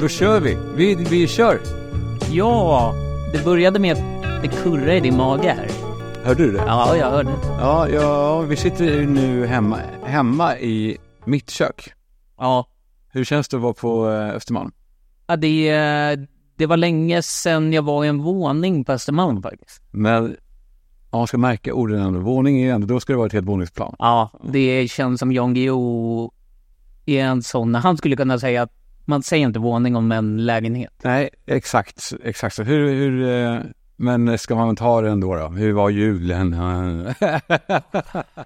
Då kör vi. Vi, vi kör. Ja, det började med att det kurrar i din mage här. Hörde du det? Ja, jag hörde. Ja, ja, vi sitter ju nu hemma, hemma i mitt kök. Ja, Hur känns det att vara på eh, Östermalm? ja det, det var länge sedan jag var i en våning på Östermalm faktiskt. Men om man ska märka orden ändå, våning ändå, då ska det vara ett helt våningsplan. Ja, det känns som Jan Guillou är en sån, han skulle kunna säga att man säger inte våning om en lägenhet. Nej, exakt, exakt så. Hur, hur, eh, men ska man ta det ändå då? Hur var julen?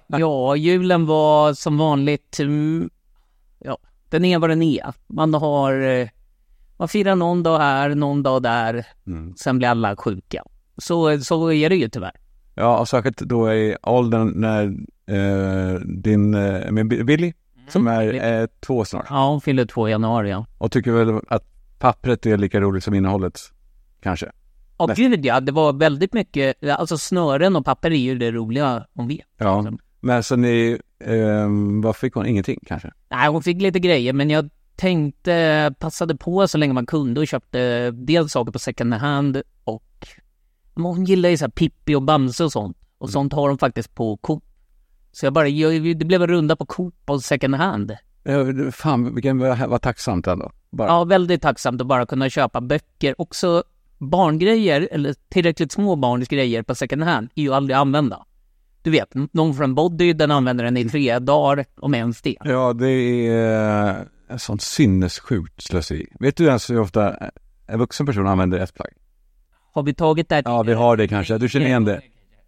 Ja, julen var som vanligt, mm, ja, den är vad den är. Man har, eh, man firar någon dag här, någon dag där, Mm. sen blir alla sjuka. Så, så är det ju tyvärr. Ja, och särskilt då i åldern när eh, din, eh, med Billy, som är eh, två snart, Ja, hon fyller två i januari ja. och tycker väl att pappret är lika roligt som innehållet, kanske. Ja, gud ja, det var väldigt mycket, alltså snören och papper är ju det roliga hon vet. Ja, men så ni, eh, vad fick hon? Ingenting kanske? Nej, hon fick lite grejer, men jag tänkte, passade på så länge man kunde och köpte dels saker på second hand och hon gillar ju så här Pippi och Bamse och sånt. Och sånt har de faktiskt på Coop. Så jag bara, jag, det blev en runda på Coop och second hand. Eh, fan, vilken var tacksamt ändå. Bara. Ja, väldigt tacksamt att bara kunna köpa böcker. Också barngrejer, eller tillräckligt små barns grejer på second hand, är ju aldrig använda. Du vet, någon från Body, den använder den i tre dagar, om ens det. Ja, det är eh, ett sånt sinnessjukt slöseri. Vet du ens hur ofta en vuxen person använder ett plagg? Har vi tagit det Ja, vi har det kanske. Du känner igen det?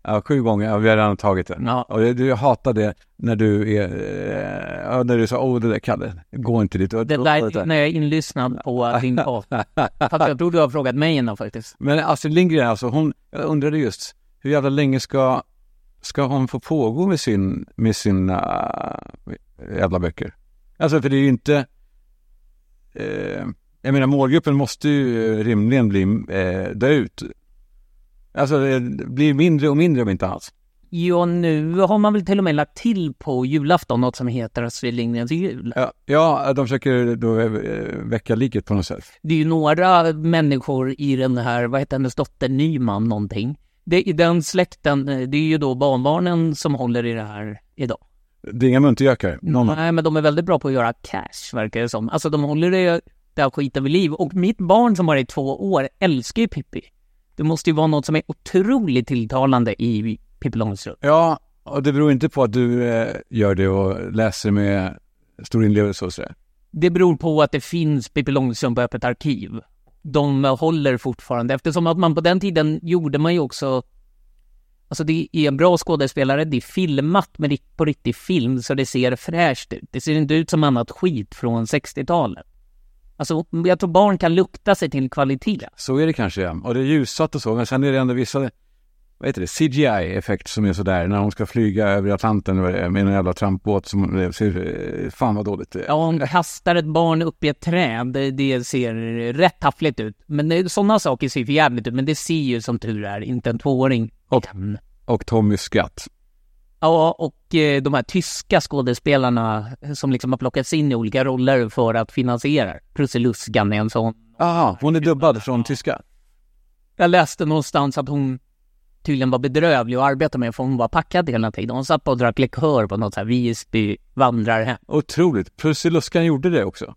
Ja, sju gånger. Ja, vi har redan tagit det. Ja. Och det- du hatar det när du är, eh, ja, när du sa, åh det där Kalle, gå inte dit. Det där när jag är inlyssnad på din podd. Jag tror du har frågat mig innan faktiskt. Men Astrid Lindgren alltså, hon, jag undrade just, hur jävla länge ska, ska hon få pågå med sin, med sina äh, jävla böcker? Alltså för det är ju inte, eh, jag menar målgruppen måste ju rimligen bli, eh, dö ut. Alltså det blir mindre och mindre om inte alls. Ja, nu har man väl till och med lagt till på julafton något som heter Astrid Lindgrens jul. Ja, ja de försöker då eh, väcka liket på något sätt. Det är ju några människor i den här, vad heter hennes dotter, Nyman någonting. Det, I den släkten, eh, det är ju då barnbarnen som håller i det här idag. Det är inga muntergökar. Någon, Nej, men de är väldigt bra på att göra cash, verkar det som. Alltså de håller det, det här skiten vid liv. Och mitt barn som var i två år älskar ju Pippi. Det måste ju vara något som är otroligt tilltalande i Pippi Långstrump. Ja, och det beror inte på att du eh, gör det och läser med stor inlevelse och sådär. Det beror på att det finns Pippi Långstrump på Öppet arkiv. De håller fortfarande, eftersom att man på den tiden gjorde man ju också Alltså det är en bra skådespelare, det är filmat med på riktig film så det ser fräscht ut. Det ser inte ut som annat skit från 60-talet. Alltså jag tror barn kan lukta sig till kvalitet. Så är det kanske, ja. Och det är ljussatt och så, men sen är det ändå vissa, vad heter det, CGI-effekt som är sådär, när hon ska flyga över Atlanten med en jävla trampbåt som eh, ser, eh, fan vad dåligt. Ja, hon kastar ett barn upp i ett träd, det, ser rätt taffligt ut. Men sådana saker ser för jävligt ut, men det ser ju som tur är inte en tvååring. Och-. Och Tommy Skatt. Ja, och eh, de här tyska skådespelarna som liksom har plockats in i olika roller för att finansiera. Prussiluskan är en sån. Aha, hon är dubbad från tyska. Jag läste någonstans att hon tydligen var bedrövlig att arbeta med för hon var packad hela tiden. Hon satt på och drack likör på något så här Visby vandrarhem. Otroligt. Prussiluskan gjorde det också.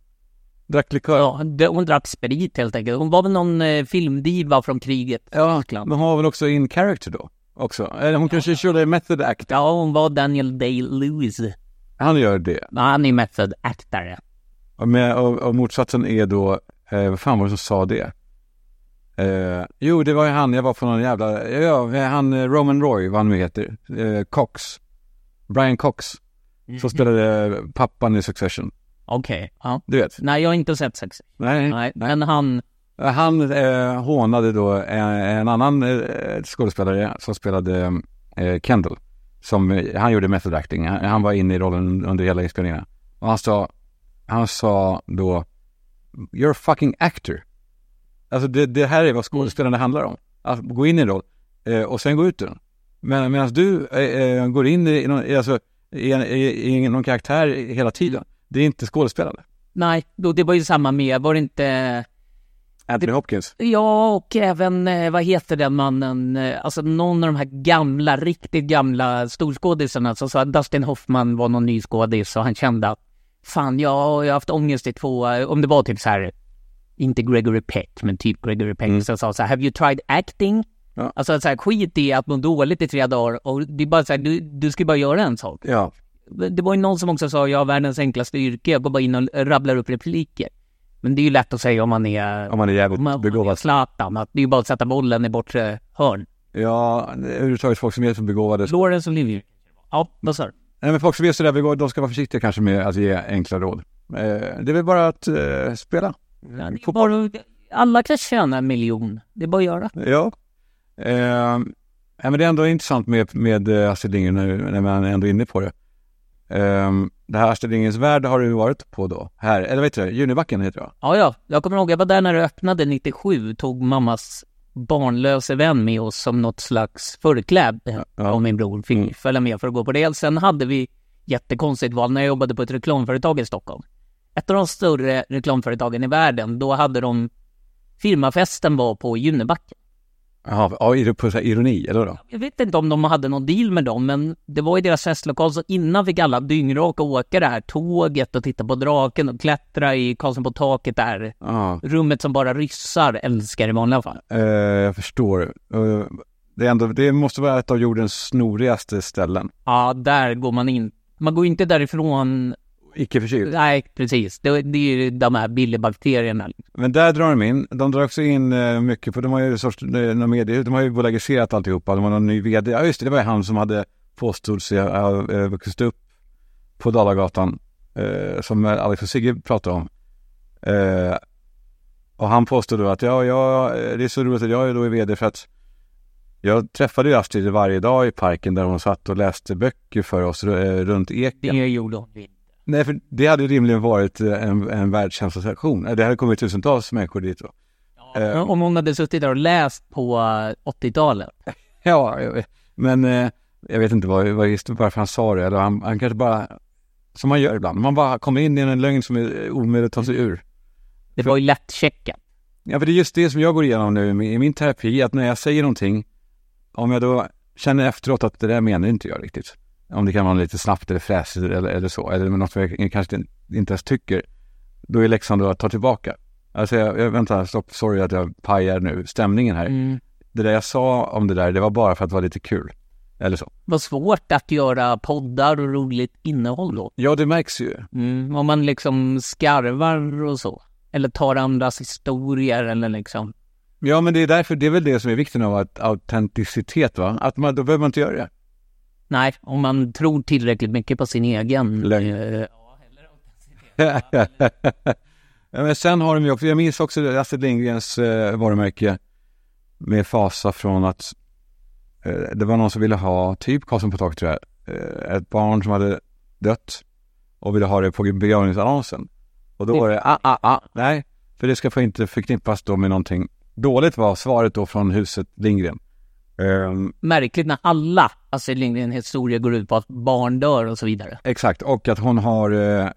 Drack likör. Ja, det, hon drack sprit helt enkelt. Hon var väl någon eh, filmdiva från kriget. Ja, men hon var väl också in character då? Också. Eller hon kanske körde method act. Ja, hon var Daniel Day-Lewis. Han gör det. Ja, Han är method actare. Och, med, och, och motsatsen är då, eh, vad fan var det som sa det? Eh, jo, det var ju han, jag var på någon jävla, ja, han eh, Roman Roy, vad han nu heter, eh, Cox. Brian Cox, som spelade pappan i Succession. Okej, ja. Du vet? Nej, jag har inte sett sex. Nej, Nej, men han... Han eh, hånade då en, en annan eh, skådespelare som spelade eh, Kendall. Som, eh, han gjorde method acting. Han, han var inne i rollen under hela inspelningen. Och han sa, han sa då, you're a fucking actor. Alltså det, det här är vad skådespelande handlar om. Att gå in i en roll eh, och sen gå ut ur den. Men medan du eh, eh, går in i, någon, alltså, i, i, i någon karaktär hela tiden. Det är inte skådespelande. Nej, då, det var ju samma med, var det inte... Anthony Hopkins. Ja, och även, eh, vad heter den mannen, eh, alltså någon av de här gamla, riktigt gamla storskådisarna som sa att Dustin Hoffman var någon ny skådis och han kände att fan, jag jag har haft ångest i två, om det var typ så här, inte Gregory Peck, men typ Gregory Peck, Mm. som sa så här, have you tried acting? Ja. Alltså så här, skit i att må dåligt i tre dagar och det är bara så här, du, du ska bara göra en sak. Ja. Det var ju någon som också sa, jag har världens enklaste yrke, jag går bara in och rabblar upp repliker. Men det är ju lätt att säga om man är, Om man är jävligt om man, om är begåvad. Zlatan, att det är ju bara att sätta bollen i bortre hörn. Ja, överhuvudtaget folk som är så begåvade. Lawrence Olivier. Ja, vad sa du? Nej, men folk som är sådär begåvade, de ska vara försiktiga kanske med att ge enkla råd. Eh, det är väl bara att eh, spela. Ja, är bara, alla kan tjäna en miljon. Det är bara att göra. Ja. Eh, ja, men det är ändå intressant med, med eh, Astrid Lindgren när, när man är ändå inne på det. Eh, det här Astrid Lindgrens värld har du varit på då, här, eller vad heter det, Junibacken heter det? Ja, ja. Jag kommer ihåg, jag var där när det öppnade 97, tog mammas barnlöse vän med oss som något slags förkläd. Ja. Och min bror fick Mm. följa med för att gå på det. Sen hade vi jättekonstigt val när jag jobbade på ett reklamföretag i Stockholm. Ett av de större reklamföretagen i världen, då hade de firmafesten var på Junibacken. Jaha, ja, är det på så ironi, eller då? Jag vet inte om de hade någon deal med dem, men det var i deras festlokal, så innan fick alla dyngraka åka det här tåget och titta på draken och klättra i Karlsson på taket där. Ja, Rummet som bara ryssar älskar i vanliga fall. eh, jag förstår. Eh, det, är ändå, det måste vara ett av jordens snorigaste ställen. Ja, där går man in. Man går inte därifrån, Icke förkyld. nej precis, det, det är ju de här billybakterierna. Men där drar de in, de drar också in eh, mycket på, de har ju sorts, eh, medier, de har ju bolagiserat alltihopa, de har någon ny vd, ja just det, det var ju han som hade påstått sig ha eh, vuxit upp på Dalagatan, eh, som Alex och Sigge pratade om. Eh, och han påstod då att ja, ja, det är så roligt att jag är då är vd för att jag träffade ju Astrid varje dag i parken där hon satt och läste böcker för oss runt eken. Det gjorde hon. Nej, för det hade ju rimligen varit eh, en, en världssensation. Det hade kommit tusentals människor dit då. Eh, Om hon hade suttit där och läst på eh, 80-talet. Ja, men eh, jag vet inte vad, vad, just varför han sa det. Eller han, han kanske bara, som man gör ibland, man bara kommer in i en lögn som är omöjlig att ta sig ur. Det var ju lättcheckat. Ja, för det är just det som jag går igenom nu i min- i min terapi, att när jag säger någonting, om jag då känner efteråt att det där menar inte jag riktigt. Om det kan vara lite snabbt eller fräsigt eller, eller så, eller något som jag kanske inte- ens tycker, då är läxan då att ta tillbaka. Alltså, jag, jag, vänta, stopp, sorry att jag pajar nu stämningen här. Mm. Det där jag sa om det där, det var bara för att det var lite kul. Eller så. Vad svårt att göra poddar och roligt innehåll då. Ja, det märks ju. Mm. Om man liksom skarvar och så. Eller tar andras historier eller liksom. Ja, men det är därför, det är väl det som är vikten av att autenticitet, va? Att man, då behöver man inte göra det. Nej, om man tror tillräckligt mycket på sin egen... Lögn. eh, ja, men sen har de ju också, jag minns också Astrid Lindgrens eh, varumärke med fasa från att eh, det var någon som ville ha, typ Karlsson på taket tror jag, eh, ett barn som hade dött och ville ha det på begravningsannonsen. Och då var det, ah, ah, ah, nej, för det ska få inte förknippas då med någonting dåligt var svaret då från huset Lindgren. Ehm, märkligt när alla Astrid Lindgren historier går ut på att barn dör och så vidare. Exakt, och att hon har eh,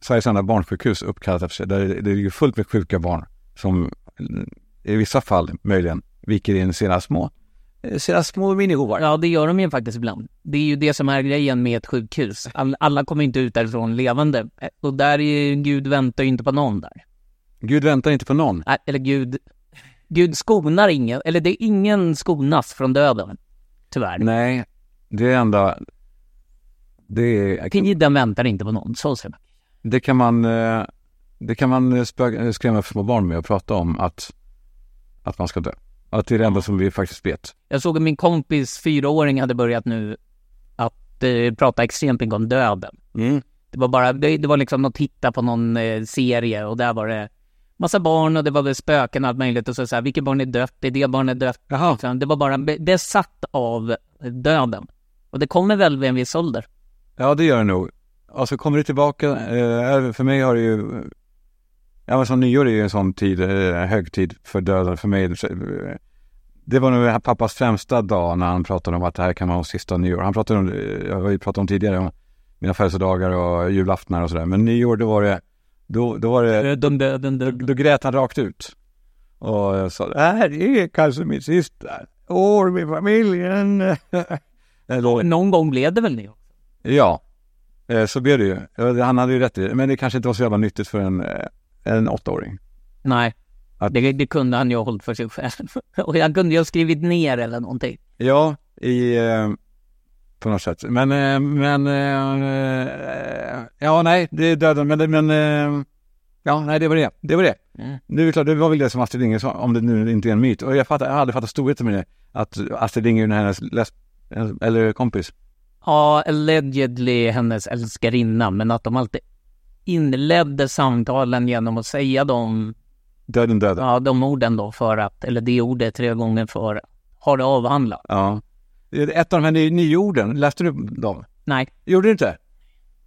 Sveriges enda barnsjukhus uppkallat efter sig. Där det ligger fullt med sjuka barn som mm, i vissa fall möjligen viker in sina små, eh, sina små minihovar. Ja, det gör de ju faktiskt ibland. Det är ju det som är grejen med ett sjukhus. All, alla kommer inte ut därifrån levande. Eh, Och där är Gud väntar ju inte på någon där. Gud väntar inte på någon. Nej, Eller Gud, Gud skonar ingen, eller det är ingen skonas från döden. Tyvärr. Nej, det är enda... Det, är, Tiden väntar inte på någon, så säger man. det kan man, eh, det kan man spö- skrämma för små barn med och prata om att, att man ska dö. Att det är det enda som vi faktiskt vet. Jag såg att min kompis fyraåring hade börjat nu att eh, prata extremt mycket om döden. Det var bara, det, det var liksom att titta på någon eh, serie och där var det massa barn och det var väl spöken och allt möjligt och så, så här, vilket barn är dött? Är det barnet dött? Jaha. Liksom, Det var bara be- besatt av döden. Och det kommer väl vid en viss ålder. Ja, det gör det nog. Och så kommer det tillbaka. Eh, för mig har det ju... Ja, men som nyår är ju en sån tid, eh, högtid för döden för mig. Eh, det var nog pappas främsta dag när han pratade om att det här kan vara hans sista nyår. Han pratade om, jag har ju pratat om tidigare, om mina födelsedagar och julaftnar och sådär. Men nyår, då var det, då, då var det, Dum, dum, dum, då, dum. då grät han rakt ut. Och jag sa, det här är kanske mitt sista år med familjen. Någon gång blev det väl det? Ja, eh, så blev det ju. Han hade ju rätt i det. Men det kanske inte var så jävla nyttigt för en, eh, en åttaåring. Nej, Att- det, det kunde han ju ha hållit för sig själv. Och jag kunde ju ha skrivit ner eller någonting. Ja, i, eh, på något sätt. Men, eh, men, eh, ja nej, det är döden. Men, men eh, ja, nej det var det. Det var det. Mm. Nu är det klart, det var väl det som Astrid Lindgren sa, om det nu inte är en myt. Och jag, fattar, jag har aldrig fattat storheten med det. Att Astrid Lindgren är hennes läs, eller kompis. Ja, allegedly hennes älskarinna, men att de alltid inledde samtalen genom att säga de, Döden, döden. ja, de orden då för att, eller det ordet tre gånger för att ha det avhandlat. Ja. Ett av de här ny- nyorden, läste du dem? Nej, Gjorde du inte?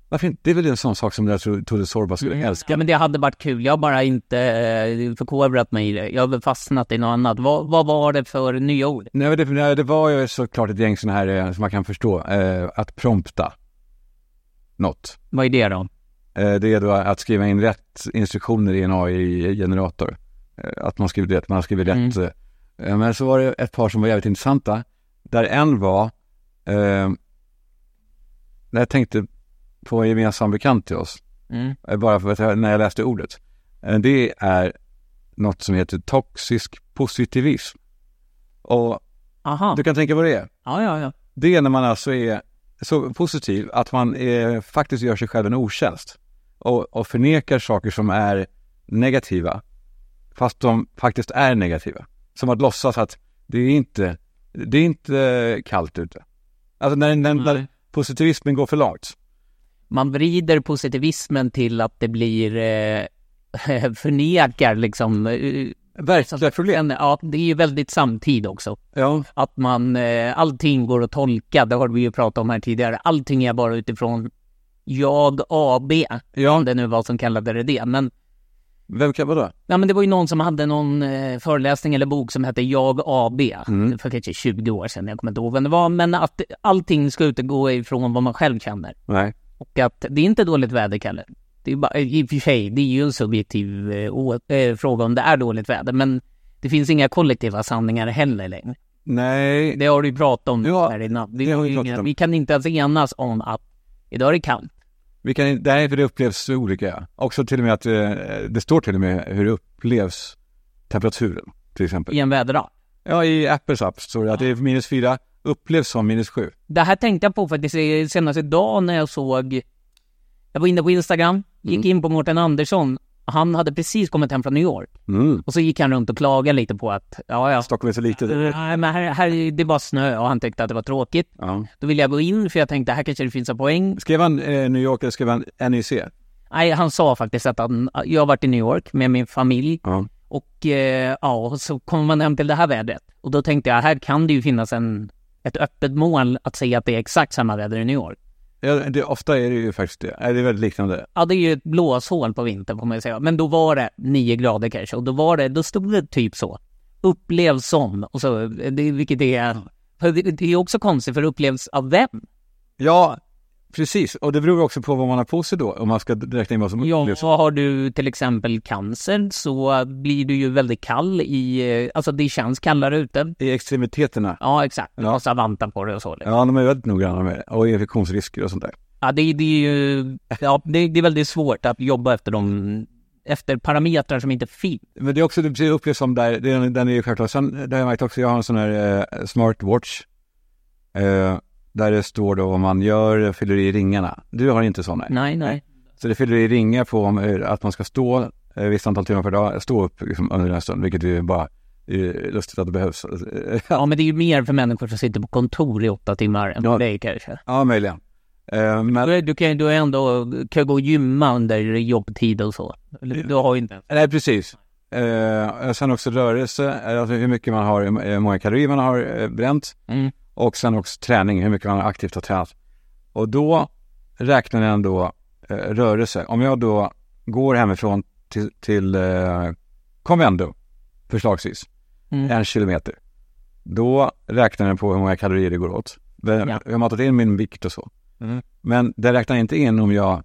Varför inte? Det är väl en sån sak som jag tror Tore Sorba skulle älska. ja, men det hade varit kul. Jag har bara inte eh, förkovrat mig i det. Jag har fastnat i något annat. Vad, vad var det för nya ord? Nej, det, nej, det var ju såklart ett gäng sådana här eh, som man kan förstå. Eh, att prompta något. Vad är det då? Eh, det är då att skriva in rätt instruktioner i en AI-generator. Eh, att man skriver rätt, man har skrivit rätt. Eh, men så var det ett par som var jävligt intressanta. Där en var, eh, när jag tänkte på en gemensam bekant till oss. Mm. Eh, Bara för att jag, när jag läste ordet. Eh, Det är något som heter toxisk positivism. Och Aha, du kan tänka vad det är. ja, ja, ja. Det är när man alltså är så positiv att man är, faktiskt gör sig själv en otjänst. Och, och förnekar saker som är negativa. Fast de faktiskt är negativa. Som att låtsas att det är inte, det är inte kallt ute. Alltså när, när, när positivismen går för långt. Man vrider positivismen till att det blir eh, förnekar liksom eh, Verkliga problem. ja, det är ju väldigt samtid också. Ja, Att man, eh, allting går att tolka, det har vi ju pratat om här tidigare. Allting är bara utifrån jag AB, ja. om det nu var som kallade det det. Men, Vem kan vadå? ja, men det var ju någon som hade någon eh, föreläsning eller bok som hette Jag AB, Mm. för kanske 20 år sedan, jag kommer inte ihåg vem det var. Men att allting ska utgå ifrån vad man själv känner. Nej. Och att det är inte dåligt väder, Kalle. Det är bara, I och för sig, det är ju en subjektiv eh, eh, fråga om det är dåligt väder, men det finns inga kollektiva sanningar heller längre. Nej. Det har du ju pratat om Ja, här innan. Vi, det har vi inga- vi kan inte ens enas om att idag är det kallt. Vi kan nej för det upplevs olika. Också till och med att eh, det står till och med hur det upplevs temperaturen till exempel. i en väderdag. Ja, i Apples app står det att det är minus fyra, upplevs som minus sju. Det här tänkte jag på faktiskt senast idag när jag såg, jag var inne på Instagram, gick Mm. in på Mårten Andersson. Han hade precis kommit hem från New York Mm. och så gick han runt och klagade lite på att, ja ja, Stockholm är så litet. nej men här, här är det bara snö och han tyckte att det var tråkigt. Ja. Då ville jag gå in för jag tänkte här kanske det finns en poäng. Skrev han eh, New York eller skrev han NEC? Nej, han sa faktiskt att han, jag har varit i New York med min familj Ja. och eh, ja, så kommer man hem till det här vädret. Och då tänkte jag, här kan det ju finnas en, ett öppet mål att säga att det är exakt samma väder i New York. Ja det, ofta är det ju faktiskt det. Är det är väldigt liknande. Ja, det är ju ett blåshål på vintern får man ju säga. Men då var det nio grader kanske och då var det, då stod det typ så. Upplevs som, och så, det, vilket är, det är också konstigt för upplevs av vem? Ja, precis. Och det beror också på vad man har på sig då. Om man ska räkna in vad som Ja, upplevs. har du till exempel cancer så blir du ju väldigt kall i, eh, alltså det känns kallare ute. I extremiteterna. Ja, exakt. Du Ja. måste ha vantar på dig och så. liksom. Ja, de är väldigt noggranna med det. Och infektionsrisker och sånt där. Ja, det, det är ju, ja, det, det är väldigt svårt att jobba efter de, efter parametrar som inte finns. Men det är också, det upplevs som där, den, den är ju självklart. Sen, det har jag märkt också, jag har en sån här eh, smartwatch. Eh, där det står då vad man gör, fyller i ringarna. Du har inte här. Nej, nej. Så det fyller i ringar på om, eh, att man ska stå eh, visst antal timmar per dag, stå upp liksom, under en stund, vilket är bara eh, lustigt att det behövs. Ja, men det är ju mer för människor som sitter på kontor i åtta timmar än Ja. för dig kanske. ja, möjligen. Eh, men, Du, du kan ju är ändå, kan gå och gymma under jobbtid och så. Du har ju inte nej, precis. Eh, sen också rörelse, alltså hur mycket man har, hur många kalorier man har bränt. Mm. Och sen också träning, hur mycket man aktivt har tränat. Och då räknar den då eh, rörelse. Om jag då går hemifrån till, till eh, Convendo, förslagsvis, Mm. en kilometer. Då räknar den på hur många kalorier det går åt. Den, Ja. Jag har matat in min vikt och så. Mm. Men den räknar inte in om jag,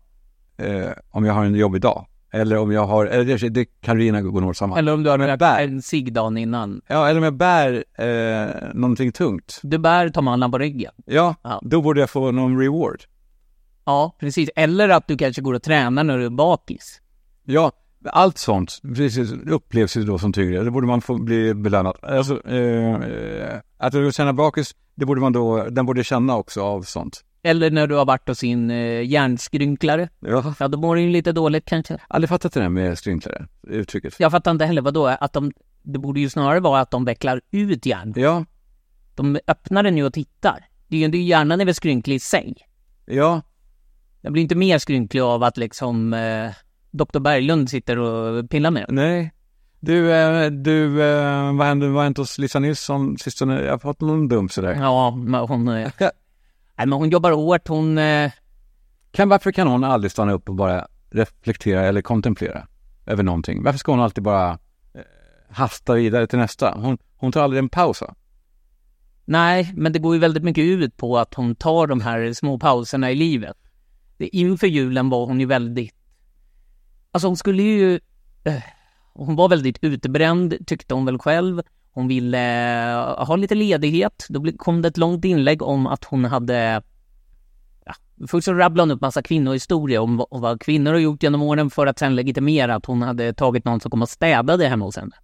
eh, om jag har en jobbig dag. Eller om jag har, eller det, kalorierna går nog samman. Eller om du har rökt bär. en cigg dagen innan. Ja, eller om jag bär eh, någonting tungt. Du bär mannen på ryggen. Ja, Ja. då borde jag få någon reward. Ja, precis. Eller att du kanske går och tränar när du är bakis. Ja, allt sånt precis, upplevs ju då som tyngre. Det borde man få bli belönad. Alltså, eh, eh, att du känner bakis, det borde man då, den borde känna också av sånt. Eller när du har varit hos sin eh, hjärnskrynklare. Ja. Ja, då mår du ju lite dåligt kanske. Aldrig fattat det där med skrynklare, uttrycket. Jag fattar inte heller, vadå? Att de, det borde ju snarare vara att de vecklar ut hjärnan. Ja, De öppnar den ju och tittar. Det är ju, det är hjärnan är väl skrynklig i sig. ja, Den blir inte mer skrynklig av att liksom eh, Dr. Berglund sitter och pillar med den. nej. Du, eh, du, eh, vad hände, vad hände hos Lisa Nilsson sistone? Jag har fått någon dum sådär. Ja, men hon... Eh, nej, men hon jobbar hårt. Hon... Eh, Kan, varför kan hon aldrig stanna upp och bara reflektera eller kontemplera över någonting? Varför ska hon alltid bara eh, hasta vidare till nästa? Hon, hon tar aldrig en paus va? nej, men det går ju väldigt mycket ut på att hon tar de här små pauserna i livet. Det, inför julen var hon ju väldigt... Alltså hon skulle ju... Eh, hon var väldigt utbränd, tyckte hon väl själv. Hon ville eh, ha lite ledighet. Då kom det ett långt inlägg om att hon hade... Ja, först så rabblade hon upp massa kvinnohistorier om vad, kvinnor har gjort genom åren för att sen legitimera att hon hade tagit någon som kom och städade hemma hos henne.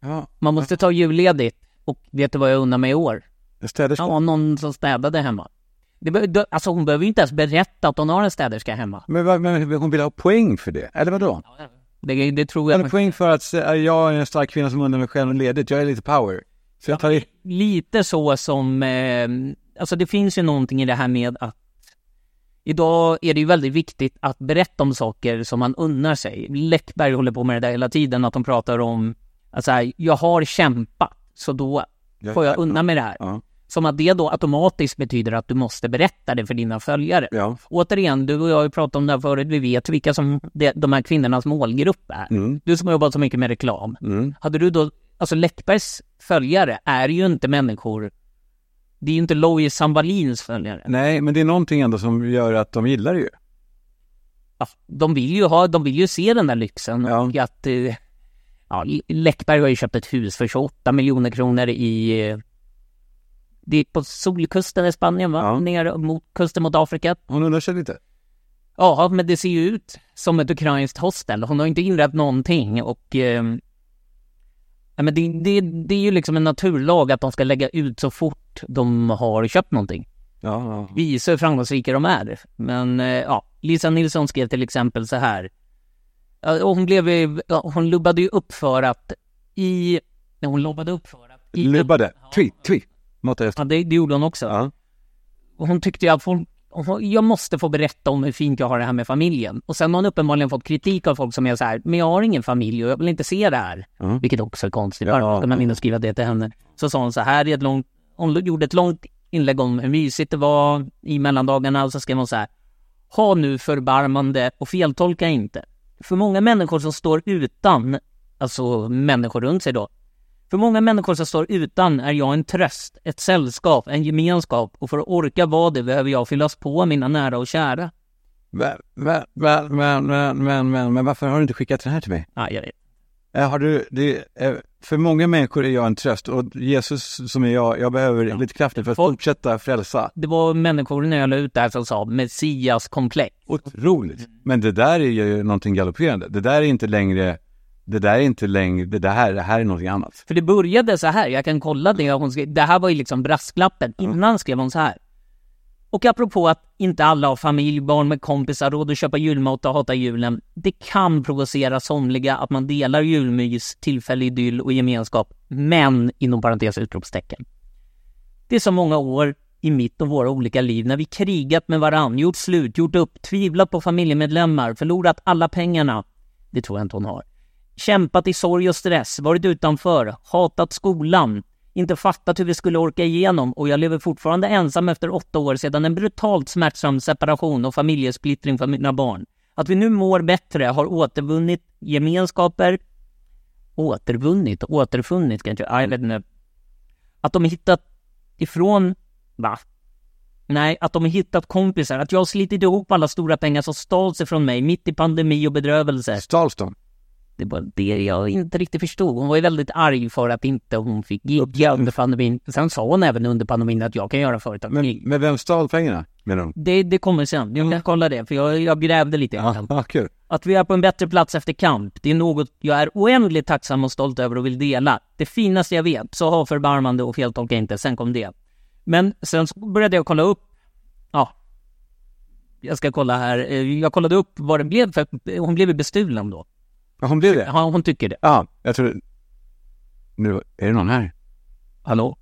Ja, Man måste ta julledigt. Och vet du vad jag undrar mig i år? städerska. Ja, någon som städade hemma. Det, alltså hon behöver ju inte ens berätta att hon har en städerska hemma. Men, men hon vill ha poäng för det, eller vadå? Det, det tror jag har poäng för att jag är en stark kvinna som undrar mig själv ledigt, jag är lite power. Så jag tar i. lite så som, eh, alltså det finns ju någonting i det här med att idag är det ju väldigt viktigt att berätta om saker som man unnar sig. Läckberg håller på med det där hela tiden, att de pratar om, alltså här, jag har kämpat, så då får jag unna mig det här. Ja. Som att det då automatiskt betyder att du måste berätta det för dina följare. Ja. Återigen, du och jag har ju pratat om det här förut, vi vet vilka som det, de här kvinnornas målgrupp är. Mm. Du som har jobbat så mycket med reklam. Mm. Hade du då, alltså Läckbergs följare är ju inte människor, det är ju inte Louise Sambalins följare. Nej, men det är någonting ändå som gör att de gillar det ju. Ja, de vill ju ha, de vill ju se den där lyxen Ja. och att, eh, ja, Läckberg har ju köpt ett hus för 28 miljoner kronor i, eh, det är på solkusten i Spanien va? Ja. Ner mot kusten mot Afrika. Hon undrar sig lite. Ja, men det ser ju ut som ett ukrainskt hostel. Hon har inte inrett någonting och... Eh, ja, men det, det, det är ju liksom en naturlag att de ska lägga ut så fort de har köpt någonting. Ja, ja. Visa hur framgångsrika de är. Men eh, ja, Lisa Nilsson skrev till exempel så här. Hon blev ja, hon lubbade ju upp för att i... Hon lobbade upp för att... I, Lubbade. Twi. Mata efter. Ja, det, det gjorde hon också. Ja. Hon tyckte ju att folk, jag måste få berätta om hur fint jag har det här med familjen. Och sen har hon uppenbarligen fått kritik av folk som är så här, men jag har ingen familj och jag vill inte se det här. Ja. Vilket också är konstigt. Ja. Varför ska man in och skriva det till henne? Så sa hon så här, i ett långt, hon gjorde ett långt inlägg om hur mysigt det var i mellandagarna och så skrev hon så här, ha nu förbarmande och feltolka inte. För många människor som står utan, alltså människor runt sig då, för många människor som står utan är jag en tröst, ett sällskap, en gemenskap och för att orka vara det behöver jag fyllas på mina nära och kära. Men, men, men, men, men, men, varför har du inte skickat den här till mig? Ja, jag vet. Eh, Har du, det, eh, för många människor är jag en tröst och Jesus som är jag, jag behöver lite krafter för att Folk- fortsätta frälsa. Det var människor när jag la ut där som sa Messias komplex. Otroligt. Men det där är ju någonting galopperande. Det där är inte längre, det där är inte längre, det där, det här är någonting annat. För det började så här, jag kan kolla det hon skrev. Det här var ju liksom brasklappen. Innan skrev hon så här. Och apropå att inte alla har familj, barn med kompisar, råd att köpa julmat och hata julen. Det kan provocera somliga att man delar julmys, tillfällig idyll och gemenskap. Men, inom parentes utropstecken. Det är så många år i mitt och våra olika liv när vi krigat med varann, gjort slut, gjort upp, tvivlat på familjemedlemmar, förlorat alla pengarna. Det tror jag inte hon har. Kämpat i sorg och stress, varit utanför, hatat skolan, inte fattat hur vi skulle orka igenom och jag lever fortfarande ensam efter åtta år sedan en brutalt smärtsam separation och familjesplittring för mina barn. Att vi nu mår bättre, har återvunnit gemenskaper, återvunnit, återfunnit kanske, jag vet inte. Att de hittat ifrån, va? Nej, att de hittat kompisar, att jag har slitit ihop alla stora pengar som stals ifrån mig mitt i pandemi och bedrövelse. Stals de? Det var det jag inte riktigt förstod. Hon var ju väldigt arg för att inte hon fick gigga under pandemin. Sen sa hon även under pandemin att jag kan göra företag. Men, men vem stal pengarna, menar hon? Det, det kommer sen. Jag kan kolla det, för jag, jag grävde lite i Ja, ja, kul. Att vi är på en bättre plats efter kamp, det är något jag är oändligt tacksam och stolt över och vill dela. Det finaste jag vet, så ha förbarmande och feltolka inte, sen kom det. Men sen började jag kolla upp, ja, jag ska kolla här, Eh, jag kollade upp vad det blev för, hon blev bestulen då. Ja, hon blev det? Ja, hon tycker det. Ja, jag tror... Nu, är det någon här? Hallå?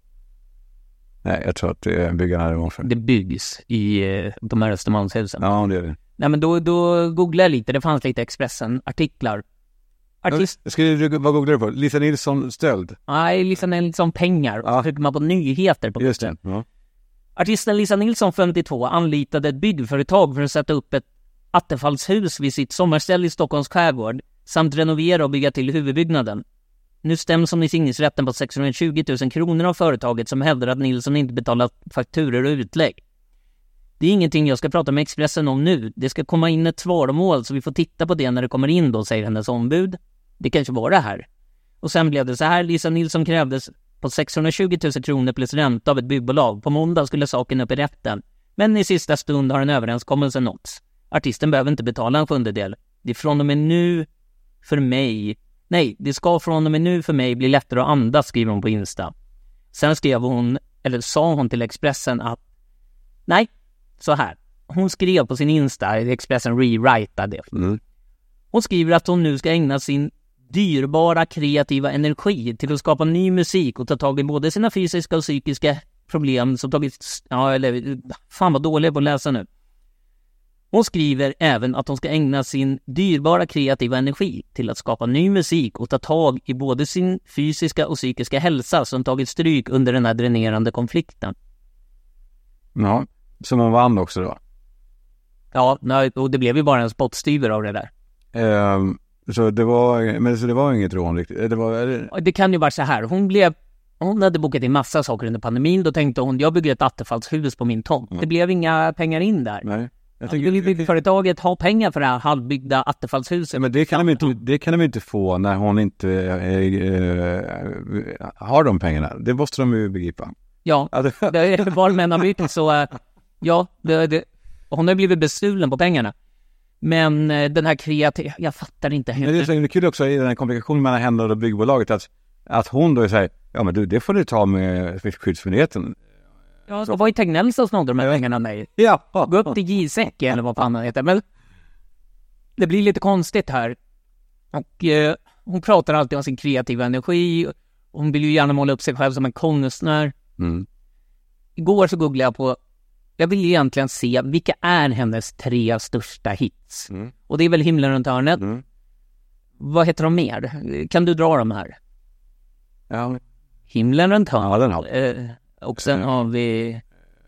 Nej, jag tror att det är byggarna här morse. Det byggs i eh, de här Östermalmshusen. Ja, det är det. Nej men då, då googlade jag lite, det fanns lite Expressen-artiklar. Artist... Ska du, vad googlar du på? Lisa Nilsson stöld? Nej, Lisa Nilsson pengar. Ja. Ja. trycker man på nyheter på Just det. Ja. Artisten Lisa Nilsson, 52, anlitade ett byggföretag för att sätta upp ett attefallshus vid sitt sommarställe i Stockholms skärgård samt renovera och bygga till huvudbyggnaden. Nu stäms hon i tingsrätten på 620 000 kronor av företaget som hävdar att Nilsson inte betalat fakturor och utlägg. Det är ingenting jag ska prata med Expressen om nu. Det ska komma in ett svaromål så vi får titta på det när det kommer in då, säger hennes ombud. Det kanske var det här. Och sen blev det så här, Lisa Nilsson krävdes på 620 000 kronor plus ränta av ett byggbolag. På måndag skulle saken upp i rätten. Men i sista stund har en överenskommelse nåtts. Artisten behöver inte betala en sjundedel. Det är från och med nu för mig. Nej, det ska från och med nu för mig bli lättare att andas, skriver hon på Insta. Sen skrev hon, eller sa hon till Expressen att nej, så här. Hon skrev på sin Insta, Expressen rewritade. Mm. Hon skriver att hon nu ska ägna sin dyrbara kreativa energi till att skapa ny musik och ta tag i både sina fysiska och psykiska problem som tagit, ja eller, fan vad dålig jag på att läsa nu. Hon skriver även att hon ska ägna sin dyrbara kreativa energi till att skapa ny musik och ta tag i både sin fysiska och psykiska hälsa som tagit stryk under den här dränerande konflikten. ja. Som hon vann också då. Ja, och det blev ju bara en spottstyver av det där. Ehm, så det var, men så det var inget rån riktigt? Det var, Det kan ju vara så här, hon blev hon hade bokat in massa saker under pandemin, då tänkte hon jag bygger ett attefallshus på min tomt. Det blev inga pengar in där. nej. Jag tänker, vill byggföretaget ha pengar för det här halvbyggda attefallshuset? men det kan, de inte, det kan de inte få när hon inte eh, har de pengarna. Det måste de ju begripa. Ja, det, var män har byggt så, ja, det, det, hon har blivit bestulen på pengarna. Men eh, den här kreativa, jag fattar inte Men det är så kul också i den här komplikationen mellan henne och byggbolaget att, att hon då säger ja men du det får du ta med Skyddsmyndigheten. Ja, det var ju Tegnell som snodde de här pengarna av mig. Ja. Gå upp till Giesecke eller vad fan han heter. Men det blir lite konstigt här. Och eh, hon pratar alltid om sin kreativa energi. Hon vill ju gärna måla upp sig själv som en konstnär. Mm. Igår så googlade jag på, jag vill egentligen se vilka är hennes tre största hits. Mm. Och det är väl Himlen runt hörnet. Mm. Vad heter de mer? Kan du dra dem här? Ja. Himlen runt hörnet. ja, den har. Eh, och sen har vi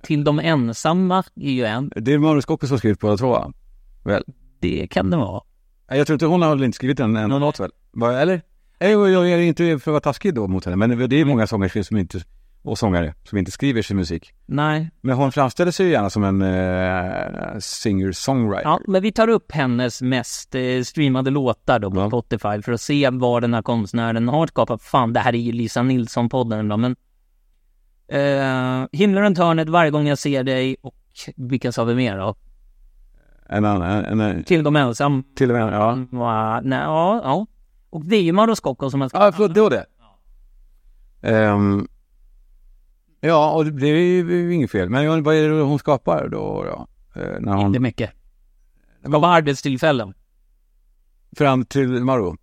Till de ensamma är ju en. Det är Magnus Kocke som har skrivit båda två va? Väl? Det kan det vara. Jag tror inte hon har inte skrivit en, en låt väl? Eller? Jag är inte för att vara taskig då mot henne, men det är många sångerskor som inte, och sångare som inte skriver sin musik. Nej. Men hon framställer sig ju gärna som en eh, singer-songwriter. Ja, men vi tar upp hennes mest eh, streamade låtar då på Ja. Spotify för att se vad den här konstnären har skapat. Fan, det här är ju Lisa Nilsson-podden då, men... Eh, Himlen runt hörnet, Varje gång jag ser dig och vilka sa vi mer då? En annan, en, en, Till de ensamma. till och med, ja. Va, nej, ja, ja. Och det är ju Mauro Scocco som har Ja, förlåt, det var det. Ehm, ja, och det, är ju inget fel. Men vad är det hon skapar då? då? Eh, när hon, Inte mycket. Det var arbetstillfällen. fram till Maro.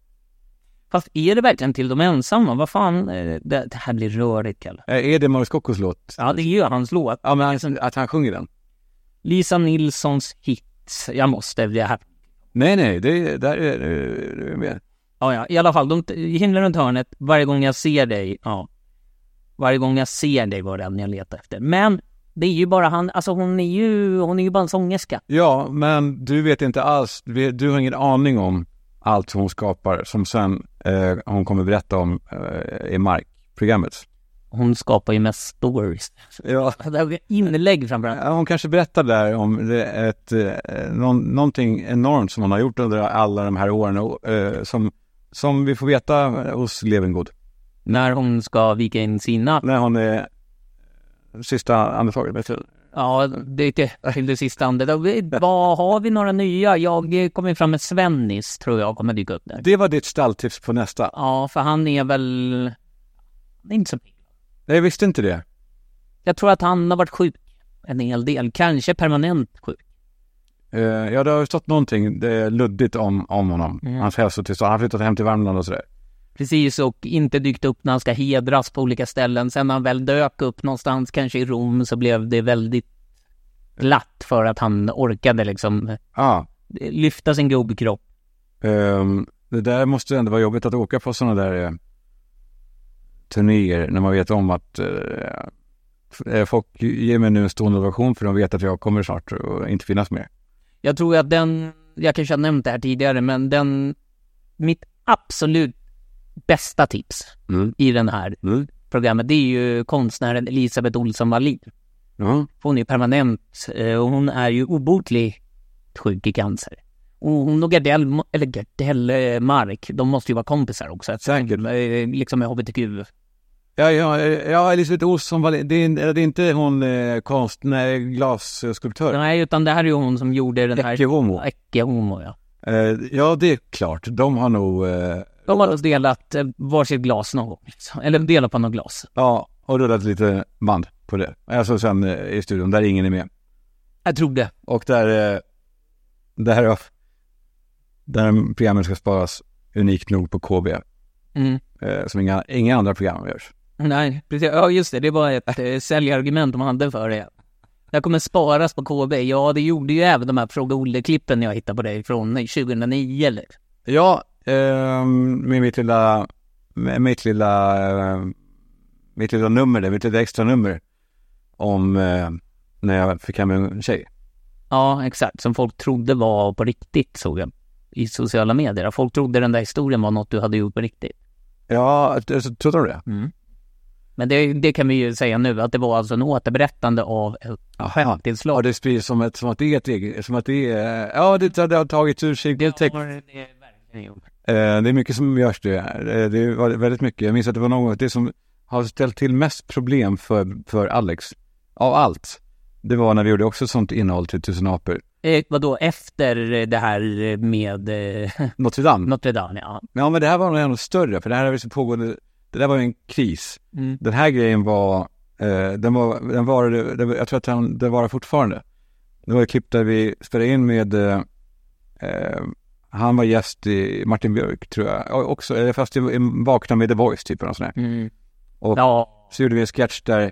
Fast är det verkligen till de ensamma? Vad fan, eh, det, det här blir rörigt Kalle. Eh, är det Mauro Scoccos låt? Ja, det är ju hans låt. Ja, men han, att han sjunger den? Lisa Nilssons hit. Jag måste, det här. Nej, nej, det, där är är med. Ja, ja, i alla fall. De, himlen runt hörnet, varje gång jag ser dig, ja. Varje gång jag ser dig var den jag letar efter. Men det är ju bara han, alltså hon är ju, hon är ju bara en sångerska. Ja, men du vet inte alls, du du har ingen aning om allt hon skapar som sen eh, hon kommer berätta om eh, i Mark-programmet. Hon skapar ju mest stories. Ja. Inlägg framförallt. Hon kanske berättar där om det, ett, eh, någon, någonting enormt som hon har gjort under alla de här åren och, eh, som, som vi får veta hos Levengood. När hon ska vika in sina. När hon är sista andetaget. Ja, det är inte till det sista andetaget. Vad har vi några nya? Jag kommer fram med Svennis, tror jag kommer dyka upp där. Det var ditt stalltips på nästa. Ja, för han är väl... Han är inte så pigg. Jag visste inte det. Jag tror att han har varit sjuk en hel del. Kanske permanent sjuk. Eh, ja, det har ju stått någonting det är luddigt om, om honom. Mm. Hans hälsotillstånd. Han har flyttat hem till Värmland och sådär. Precis, och inte dykt upp när han ska hedras på olika ställen. Sen när han väl dök upp någonstans, kanske i Rom, så blev det väldigt glatt för att han orkade liksom Ja, lyfta sin gubbkropp. ehm, det där måste ändå vara jobbigt att åka på sådana där eh, turnéer när man vet om att eh, eh, folk ger mig nu en stående ovation för de vet att jag kommer snart och inte finnas mer. Jag tror att den, jag kanske har nämnt det här tidigare, men den, mitt absolut bästa tips Mm. i den här Mm. programmet, det är ju konstnären Elisabeth Olsson Wallin. Ja. Hon är ju permanent eh, och hon är ju obotligt sjuk i cancer. Och hon och Gardell, eller Gardell eh, Mark, de måste ju vara kompisar också. Säkert. Eh, Liksom med HBTQ. Ja, ja, ja Elisabeth Olsson, var- det är, det är inte hon eh, konst, nej, glasskulptör? Nej, utan det här är ju hon som gjorde den här... Ecce Homo. Ecce Homo, ja. Eh, ja, det är klart. De har nog, eh, De har delat eh, varsitt glas någon gång. Liksom. Eller delat på något glas. ja, och rullat lite band på det. Alltså sen eh, i studion, där ingen är med. Jag tror det. Och där, eh, där, där programmet ska sparas unikt nog på KB. Mm. Som inga, inga andra program görs. Nej, precis. Ja, just det. Det var ett säljargument de hade för det. Här kommer sparas på KB. Ja, det gjorde ju även de här Fråga Olle-klippen jag hittade på dig från 2009 eller? Ja, eh, med mitt lilla, med mitt lilla, eh, mitt lilla nummer där, mitt lilla extra nummer. Om eh, när jag fick hem en tjej. Ja, exakt. Som folk trodde var på riktigt, såg jag i sociala medier. Folk trodde den där historien var något du hade gjort på riktigt. Ja, alltså, trodde du det? Men det, det kan vi ju säga nu, att det var alltså en återberättande av ett Ja, skämtinslag. det sprids som, ett, som att det är ett eget, som att det är, ja det, det har tagits ur cirkeltext. har det verkligen gjort. Eh, det är mycket som görs det. Eh, det var väldigt mycket. Jag minns att det var något, det som har ställt till mest problem för, för Alex, av allt, det var när vi gjorde också sånt innehåll till Tusen apor. Eh, vadå, efter det här med eh, Notre Dame. Notre Dame, ja. Ja men det här var nog ännu större, för det här har så pågående, det där var ju en kris. Mm. Den här grejen var, eh, den var, den var, det, jag tror att den, den var fortfarande. Det var ett klipp där vi spelade in med, eh, eh, han var gäst i Martin Björk tror jag, också, fast i, Vakna med The Voice typ eller sånt. Mm. Och Ja, så gjorde vi en sketch där, eh,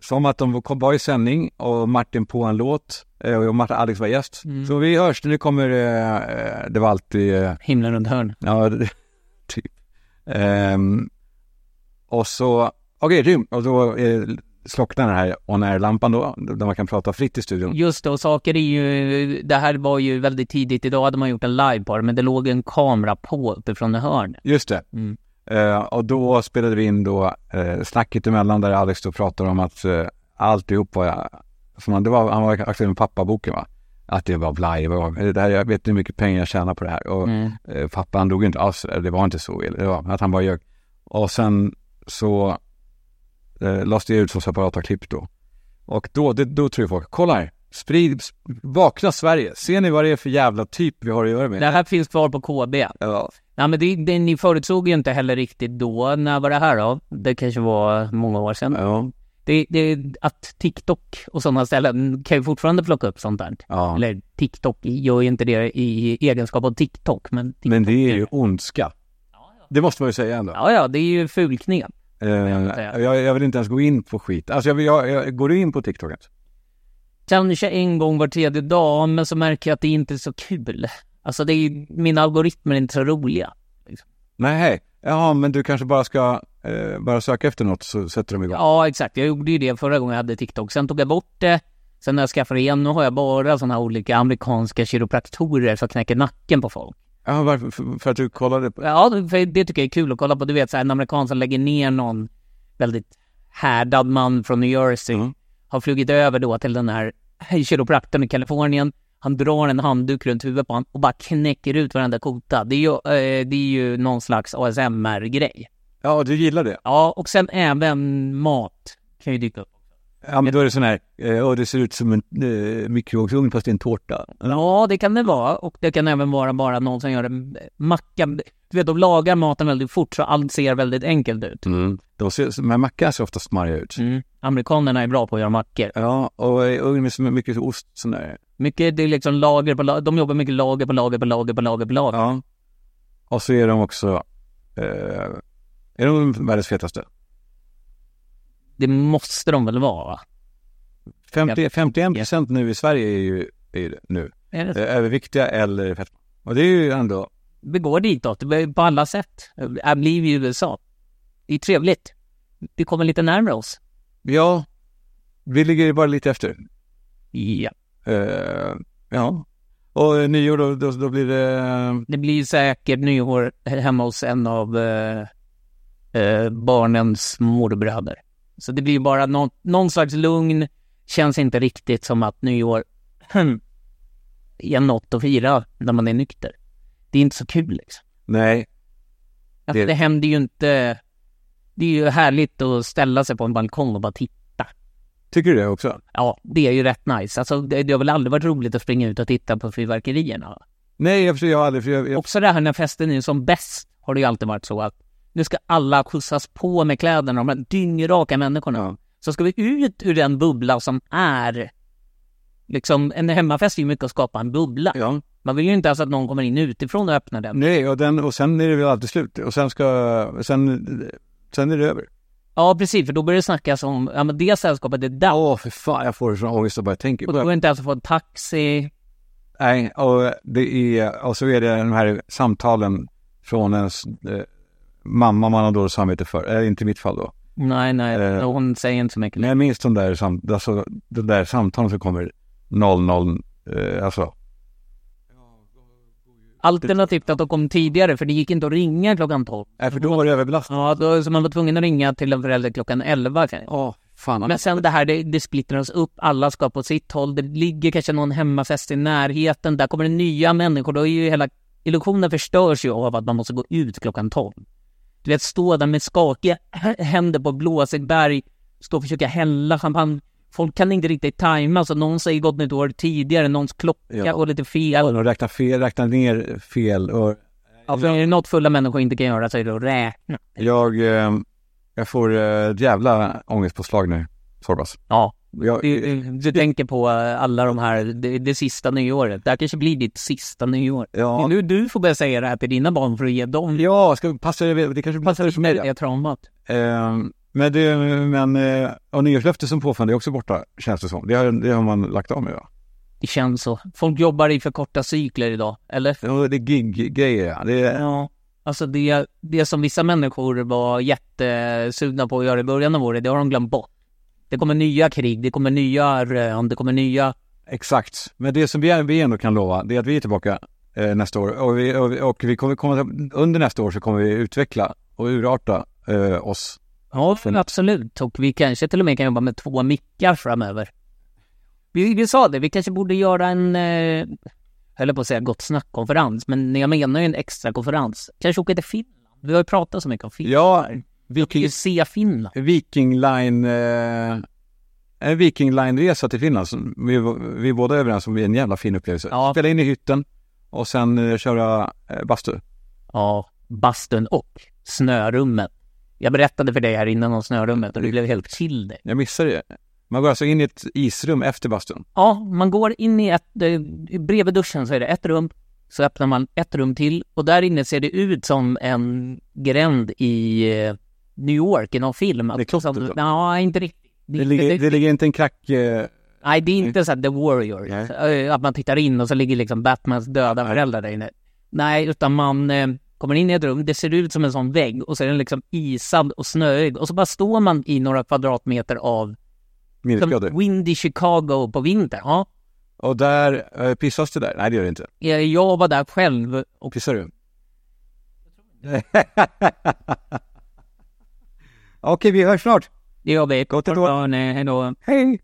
som att de kom- var i sändning och Martin på en låt eh, och Martin Alex var gäst. Mm. Så vi hörs, nu kommer, eh, eh, det var alltid, eh, himlen runt hörn. Ja, typ. Ehm, och så, okej, rym. Och då eh, slocknar den här on air-lampan då, där man kan prata fritt i studion. Just det, och saker är ju, det här var ju väldigt tidigt, idag hade man gjort en live på det, men det låg en kamera på uppifrån ett hörn. Just det. Mm. Eh, och då spelade vi in då eh, snacket emellan där Alex då pratar om att eh, alltihop var, som han, det var, han var aktuell med pappaboken va? Att det var det var, det här, jag vet inte hur mycket pengar jag tjänar på det här. Och Mm. eh, pappa han dog inte alls, det var inte så, det var att han bara ljög. Och sen så eh, lades det ut som separata klipp då. Och då, det, då tror jag folk, kolla här, sprid, sp- vakna Sverige, ser ni vad det är för jävla typ vi har att göra med? Det här finns kvar på KB. Ja. Ja men det, det, ni förutsåg ju inte heller riktigt då, när var det här då? Det kanske var många år sedan. Ja. Det, det, att TikTok och sådana ställen kan ju fortfarande plocka upp sånt där. ja. Eller TikTok gör ju inte det i egenskap av TikTok, men... TikTok Men det är ju ondska. Det måste man ju säga ändå. Ja, ja, det är ju fulknep. Eh, jag, jag vill inte ens gå in på skit. Alltså jag, jag, jag, går du in på TikTok ens? Kanske en gång var tredje dag, men så märker jag att det inte är så kul. Alltså det är mina algoritmer är inte så roliga. Nej, ja men du kanske bara ska eh, bara söka efter något så sätter de igång. Ja, exakt. Jag gjorde ju det förra gången jag hade TikTok. Sen tog jag bort det. Sen när jag skaffade igen, nu har jag bara sådana här olika amerikanska kiropraktorer som knäcker nacken på folk. Ja, varför? För, för att du kollade på... Ja, för det tycker jag är kul att kolla på. Du vet, så här, en amerikan som lägger ner någon väldigt härdad man från New Jersey, Mm. har flugit över då till den här kiropraktorn i Kalifornien. Han drar en handduk runt huvudet på honom och bara knäcker ut varenda kota. Det är ju, eh, det är ju någon slags ASMR-grej. Ja, du gillar det. Ja, och sen även mat kan ju dyka upp. Ja, men då är det sån här, eh, och det ser ut som en eh, mikrovågsugn fast det är en tårta. Ja, det kan det vara. Och det kan även vara bara någon som gör en macka. Du vet, de lagar maten väldigt fort så allt ser väldigt enkelt ut. Mm. De ser, här mackorna ser ofta smarriga ut. Mm. Amerikanerna är bra på att göra mackor. Ja, och ugn med mycket ost sån där. Mycket, det är liksom lager på lager. De jobbar mycket lager på lager på lager på lager på lager. Ja. Och så är de också, eh, är de världens fetaste? Det måste de väl vara? va? 50, 51 procent nu i Sverige är ju, är ju nu. Är det överviktiga eller fetma. Och det är ju ändå, Vi går ditåt på alla sätt. Jag blir i USA. Det är trevligt. Vi kommer lite närmare oss. ja, vi ligger ju bara lite efter. Ja. Eh, ja. Och nyår då, då, då blir det, Det blir säkert nyår hemma hos en av eh, eh, barnens morbröder. Så det blir bara någon, någon slags lugn. Känns inte riktigt som att nyår är något att fira när man är nykter. Det är inte så kul liksom. nej, Alltså, Det- det... händer ju inte... Det är ju härligt att ställa sig på en balkong och bara titta. tycker du det också? Ja, det är ju rätt nice. Alltså, det, det har väl aldrig varit roligt att springa ut och titta på fyrverkerierna. Nej, jag, jag har aldrig, för jag, jag, Också det här när festen är som bäst har det ju alltid varit så att nu ska alla skjutsas på med kläderna, de här dyngraka människorna. Ja. Så ska vi ut ur den bubbla som är liksom, en hemmafest är ju mycket att skapa en bubbla. ja. Man vill ju inte ens att någon kommer in utifrån och öppnar den. Nej, och, den, och sen är det väl alltid slut. Och sen ska, sen, sen är det över. Ja, precis, för då börjar det snackas om, ja men det sällskapet är där. Åh, för fan, jag får sån ångest och bara tänker. Och då går det inte ens att få en taxi. Nej, och det är, och så är det de här samtalen från ens eh, mamma man har dåligt samvete för. Eller inte i mitt fall då. Nej, nej, Eh. hon säger inte så mycket. Men jag minns de där, sam, alltså, de där samtalen som kommer 00, eh, alltså. Alternativt att de kom tidigare, för det gick inte att ringa klockan 12. Nej, för då var det överbelastat. Ja, då, så man var tvungen att ringa till en förälder klockan 11. kan jag- Åh, fan. Men sen det här, det, det splittras upp, alla ska på sitt håll, det ligger kanske någon hemmafest i närheten, där kommer det nya människor, då är ju hela illusionen förstörs ju av att man måste gå ut klockan 12. Du vet, stå där med skakiga händer på blåsigt berg, stå och försöka hälla champagne. Folk kan inte riktigt tajma, så någon säger gott nytt år tidigare, någons klocka Ja. går lite fel. de räknar fel, räknar ner fel och Alltså, är det något fulla människor inte kan göra så är det att räkna. jag, eh, jag får eh, ett jävla ångestpåslag nu, Sorbas. Ja, Jag, du, du, du tänker på eh, alla de här, det, det sista nyåret. Det här kanske blir ditt sista nyår. ja, Nu du får börja säga det här till dina barn för att ge dem ja, ska passa det, kanske passar för mig. det traumat. Eh, men det, men, eh, och nyårslöfte som påfund är också borta, känns det som. Det har, det har man lagt av med, va? Det känns så. Folk jobbar i för korta cykler idag, eller? Ja, det är gig-grejer, ja. Det är, Ja. Alltså det, det som vissa människor var jättesugna på att göra i början av året, det har de glömt bort. Det kommer nya krig, det kommer nya rön, det kommer nya... Exakt. Men det som vi, vi ändå kan lova, det är att vi är tillbaka eh, nästa år. Och vi, och, vi- och vi kommer komma, under nästa år så kommer vi utveckla och urarta eh, oss. Ja, absolut. Och vi kanske till och med kan jobba med två mickar framöver. Vi, vi sa det, vi kanske borde göra en, eh, höll på att säga gott snack-konferens, men jag menar ju en extra konferens. Kanske åka till Finland. Vi har ju pratat så mycket om Finland. Ja, Vi kan ju se Finland. Viking Line, eh, en Viking Line-resa till Finland. Vi, vi är båda överens om är en jävla fin upplevelse. Ja. Spela in i hytten och sen eh, köra eh, bastu. Ja, bastun och snörummet. Jag berättade för dig här innan om snörummet och du blev helt till dig. Jag missade det. Man går alltså in i ett isrum efter bastun. Ja, man går in i ett, eh, bredvid duschen så är det ett rum, så öppnar man ett rum till och där inne ser det ut som en gränd i eh, New York i någon film. Det är klostret, Som-? Ja, inte riktigt. Det ligger, det ligger inte en krack... Eh, Nej, det är inte så här The Warrior. Nej. eh, Att man tittar in och så ligger liksom Batmans döda föräldrar där inne. Nej, utan man eh, kommer in i ett rum, det ser ut som en sån vägg och så är den liksom isad och snöig och så bara står man i några kvadratmeter av minusgrader. Windy Chicago på vintern. Ja, Och där, eh, pissas det där? Nej det gör det inte. Jag var där själv och Pissar du? Okej, vi hörs snart. Det gör vi. Gott ett år. Hej då. Hej!